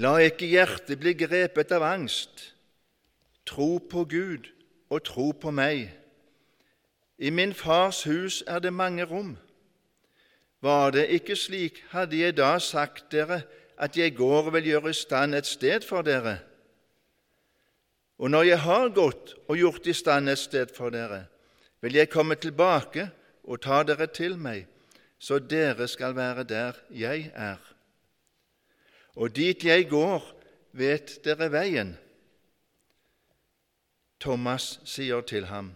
La ikke hjertet bli grepet av angst. Tro på Gud og tro på meg. I min fars hus er det mange rom. Var det ikke slik, hadde jeg da sagt dere at jeg går og vil gjøre i stand et sted for dere. Og når jeg har gått og gjort i stand et sted for dere, vil jeg komme tilbake og ta dere til meg, så dere skal være der jeg er. Og dit jeg går, vet dere veien. Thomas sier til ham,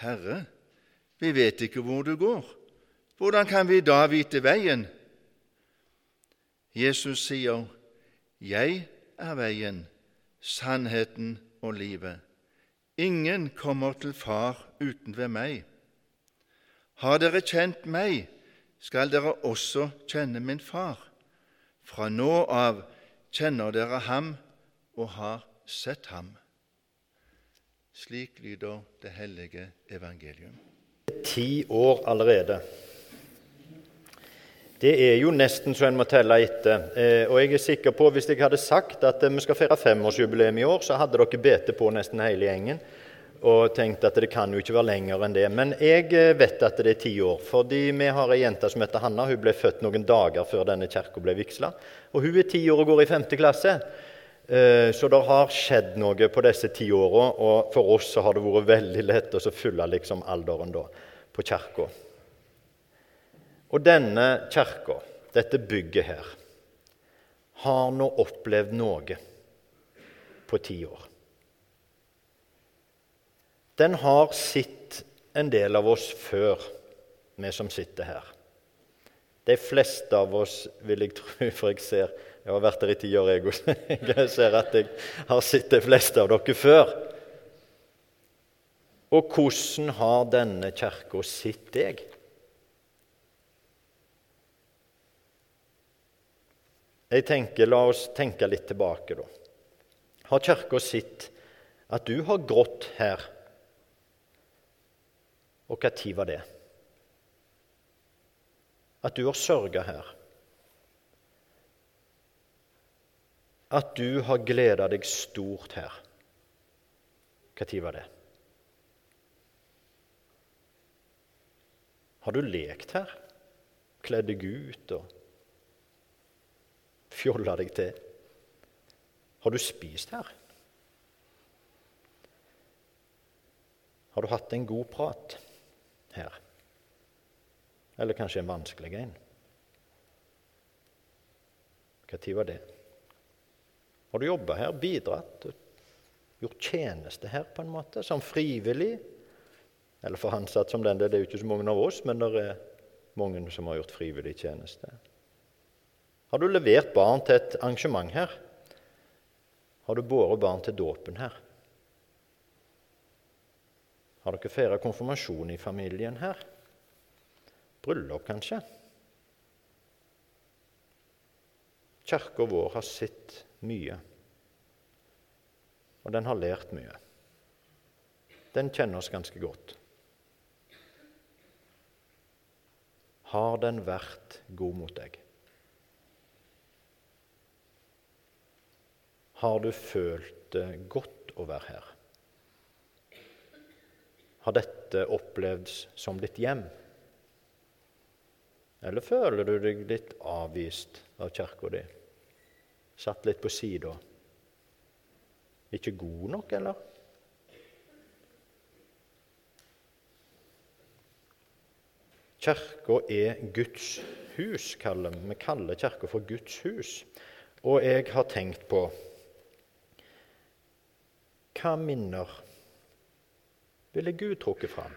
Herre, vi vet ikke hvor du går. Hvordan kan vi da vite veien? Jesus sier, Jeg er veien, sannheten og livet. Ingen kommer til Far uten ved meg. Har dere kjent meg, skal dere også kjenne min Far. Fra nå av kjenner dere ham og har sett ham. Slik lyder det hellige evangelium. Ti år allerede. Det er jo nesten så en må telle etter. Eh, og jeg er sikker på, Hvis jeg hadde sagt at vi skal feire femårsjubileum i år, så hadde dere bedt på nesten hele gjengen og tenkte at det kan jo ikke være lenger enn det. Men jeg eh, vet at det er ti år, fordi vi har ei jente som heter Hanna. Hun ble født noen dager før denne kirka ble vigsla. Og hun er ti år og går i femte klasse. Eh, så det har skjedd noe på disse ti åra, og for oss så har det vært veldig lett å fylle liksom alderen da, på kirka. Og denne kirka, dette bygget her, har nå opplevd noe på ti år. Den har sett en del av oss før, vi som sitter her. De fleste av oss, vil jeg tro, for jeg ser Jeg har vært der i ti år, jeg òg. Jeg ser at jeg har sett de fleste av dere før. Og hvordan har denne kirka sett deg? Jeg tenker, La oss tenke litt tilbake, da. Har Kirka sett at du har grått her? Og hva tid var det? At du har sørga her. At du har gleda deg stort her. Hva tid var det? Har du lekt her? Kledd deg ut og fjolla deg til? Har du spist her? Har du hatt en god prat her? Eller kanskje en vanskelig en? Når var det? Har du jobba her, bidratt, gjort tjeneste her på en måte, som frivillig? Eller for ansatt som den, det er jo ikke så mange av oss, men det er mange som har gjort frivillig tjeneste. Har du levert barn til et arrangement her? Har du båret barn til dåpen her? Har dere feira konfirmasjon i familien her? Bryllup, kanskje? Kirka vår har sett mye, og den har lært mye. Den kjenner oss ganske godt. Har den vært god mot deg? Har du følt det godt å være her? Har dette opplevd som ditt hjem? Eller føler du deg litt avvist av kirka di? Satt litt på sida? Ikke god nok, eller? Kirka er Guds hus, kaller vi. Vi kaller kirka for Guds hus. Og jeg har tenkt på hva minner ville Gud trukket fram?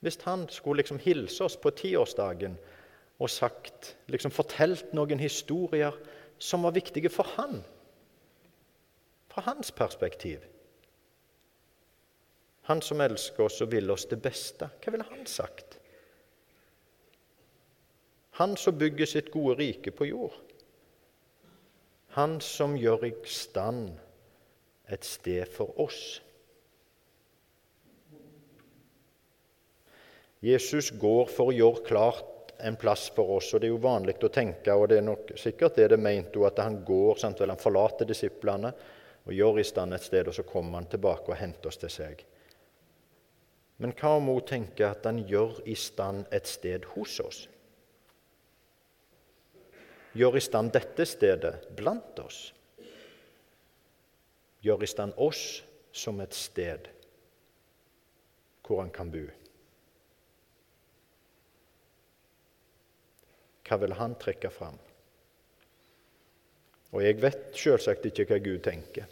Hvis han skulle liksom hilse oss på tiårsdagen og sagt, liksom fortalt noen historier som var viktige for han, fra hans perspektiv. Han som elsker oss og vil oss det beste, hva ville han sagt? Han som bygger sitt gode rike på jord. Han som gjør i stand et sted for oss. Jesus går for å gjøre klart en plass for oss. Og det er jo vanlig å tenke, og det er nok sikkert det det mente hun, at han går, sant vel, han forlater disiplene og gjør i stand et sted, og så kommer han tilbake og henter oss til seg. Men hva om hun tenker at han gjør i stand et sted hos oss? Gjør i stand dette stedet blant oss? Gjør i stand oss som et sted hvor han kan bo? Hva vil han trekke fram? Og jeg vet selvsagt ikke hva Gud tenker.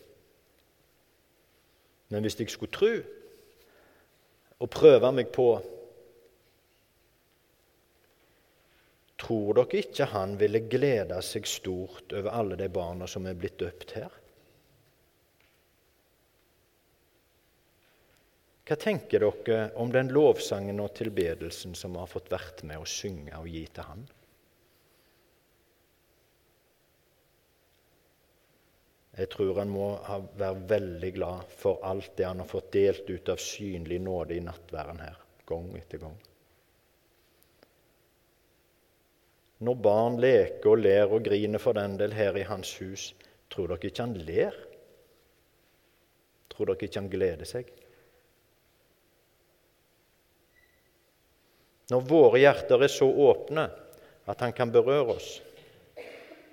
Men hvis jeg skulle tro og prøve meg på Tror dere ikke han ville glede seg stort over alle de barna som er blitt døpt her? Hva tenker dere om den lovsangen og tilbedelsen som vi har fått vært med å synge og gi til Han? Jeg tror han må være veldig glad for alt det han har fått delt ut av synlig nåde i nattværen her, gang etter gang. Når barn leker og ler og griner for den del her i hans hus, tror dere ikke han ler? Tror dere ikke han gleder seg? Når våre hjerter er så åpne at han kan berøre oss,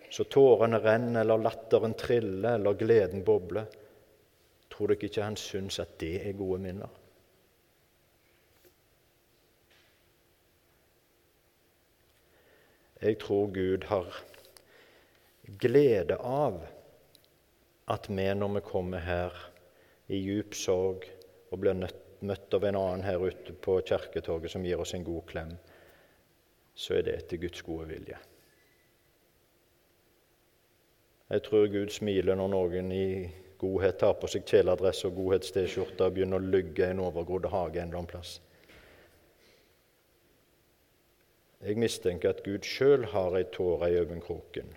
så tårene renner, eller latteren triller, eller gleden bobler, tror dere ikke han syns at det er gode minner? Jeg tror Gud har glede av at vi, når vi kommer her i djup sorg og blir møtt av en annen her ute på kirketorget som gir oss en god klem, så er det etter Guds gode vilje. Jeg tror Gud smiler når noen i godhet tar på seg kjeledress og godhets-T-skjorte og begynner å lugge en overgrodd hage en eller annen plass. Jeg mistenker at Gud sjøl har ei tåre i øyekroken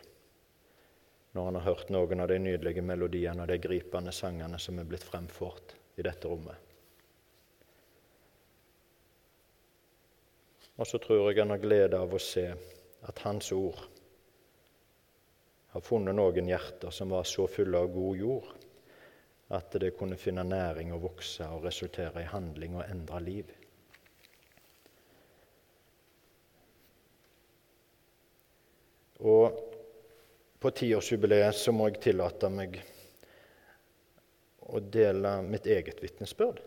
når han har hørt noen av de nydelige melodiene og de gripende sangene som er blitt fremført i dette rommet. Og så tror jeg han har glede av å se at Hans ord har funnet noen hjerter som var så fulle av god jord at det kunne finne næring og vokse og resultere i handling og endre liv. Og på tiårsjubileet så må jeg tillate meg å dele mitt eget vitnesbyrd.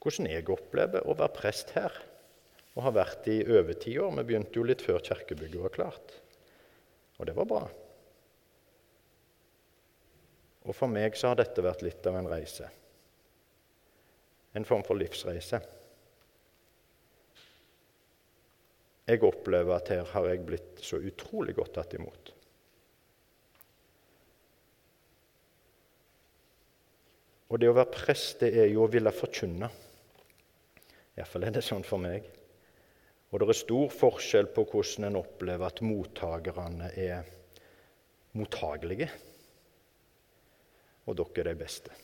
Hvordan jeg opplever å være prest her og har vært i over ti år. Vi begynte jo litt før kirkebygget var klart, og det var bra. Og for meg så har dette vært litt av en reise. En form for livsreise. Jeg opplever at her har jeg blitt så utrolig godt tatt imot. Og det å være prest, det er jo å ville forkynne. Iallfall er det sånn for meg. Og det er stor forskjell på hvordan en opplever at mottakerne er mottagelige. Og dere er de beste.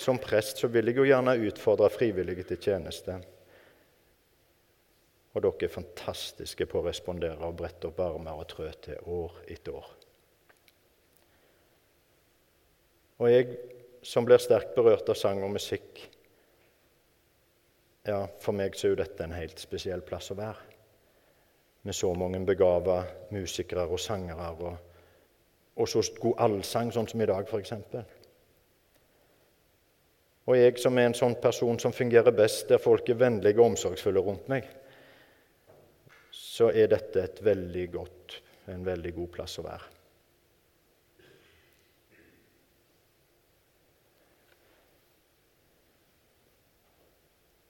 Som prest så vil jeg jo gjerne utfordre frivillige til tjeneste. Og dere er fantastiske på å respondere og brette opp armer og trø til år etter år. Og jeg som blir sterkt berørt av sang og musikk, ja, for meg så er jo dette en helt spesiell plass å være. Med så mange begava musikere og sangere, og, og så god allsang, sånn som i dag, f.eks. Og jeg som er en sånn person som fungerer best der folk er vennlige og omsorgsfulle rundt meg, så er dette et veldig godt, en veldig god plass å være.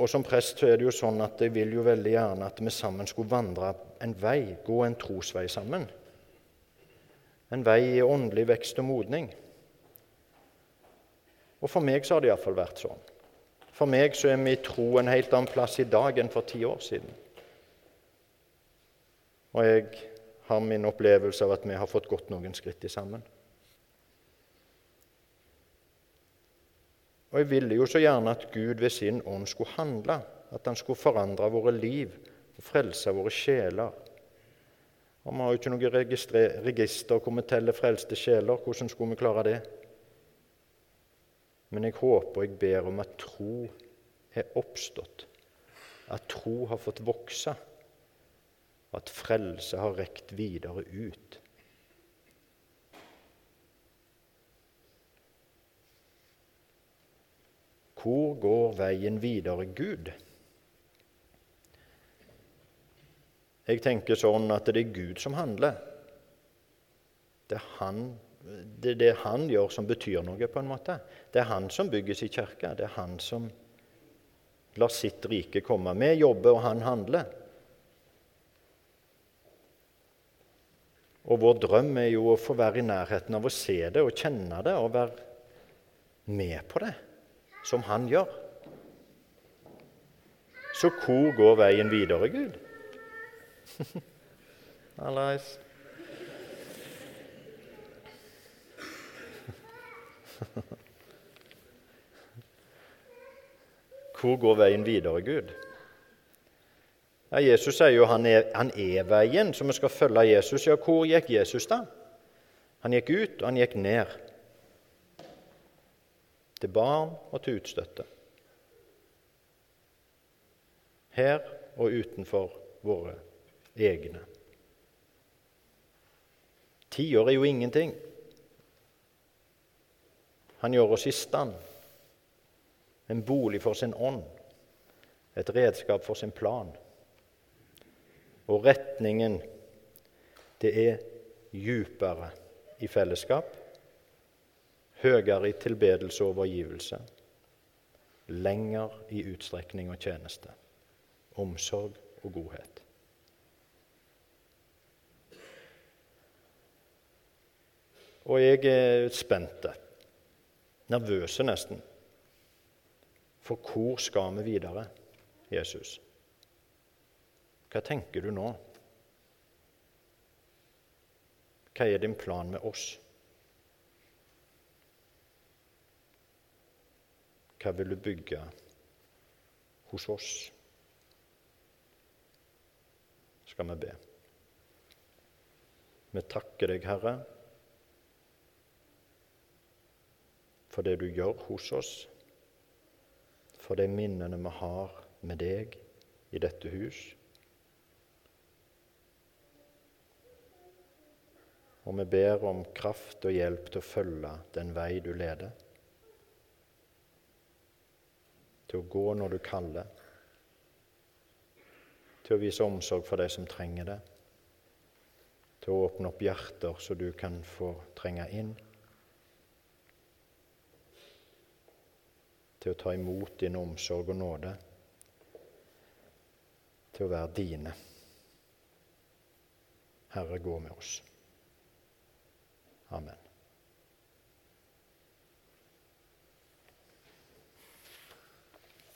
Og som prest så er det jo sånn at jeg vil jo veldig gjerne at vi sammen skulle vandre en vei, gå en trosvei sammen. En vei i åndelig vekst og modning. Og for meg så har det iallfall vært sånn. For meg så er i tro en helt annen plass i dag enn for ti år siden. Og jeg har min opplevelse av at vi har fått gått noen skritt i sammen. Og jeg ville jo så gjerne at Gud ved sin ånd skulle handle, at han skulle forandre våre liv og frelse våre sjeler. Og Vi har jo ikke noe register hvor vi teller frelste sjeler. Hvordan skulle vi klare det? Men jeg håper og jeg ber om at tro er oppstått, at tro har fått vokse, og at frelse har rekt videre ut. Hvor går veien videre Gud? Jeg tenker sånn at det er Gud som handler. Det er, han, det er det han gjør, som betyr noe, på en måte. Det er han som bygger sin kirke. Det er han som lar sitt rike komme. Vi jobber, og han handler. Og vår drøm er jo å få være i nærheten av å se det og kjenne det og være med på det som han gjør. Så hvor går veien videre, Gud? Hallais. Hvor går veien videre, Gud? Ja, Jesus sier jo han er, han er veien, så vi skal følge Jesus. Ja, hvor gikk Jesus, da? Han gikk ut, og han gikk ned til barn og til utstøtte. Her og utenfor våre egne. Tiår er jo ingenting. Han gjør oss i stand. En bolig for sin ånd. Et redskap for sin plan. Og retningen, det er djupere i fellesskap høyere i tilbedelse og overgivelse, lenger i utstrekning og tjeneste, omsorg og godhet. Og jeg er spent, nervøse nesten. For hvor skal vi videre, Jesus? Hva tenker du nå? Hva er din plan med oss? Hva vil du bygge hos oss? Skal vi be. Vi takker deg, Herre, for det du gjør hos oss, for de minnene vi har med deg i dette hus. Og vi ber om kraft og hjelp til å følge den vei du leder til å gå når du kaller, til å vise omsorg for de som trenger det, til å åpne opp hjerter så du kan få trenge inn, til å ta imot din omsorg og nåde, til å være dine. Herre, gå med oss. Amen.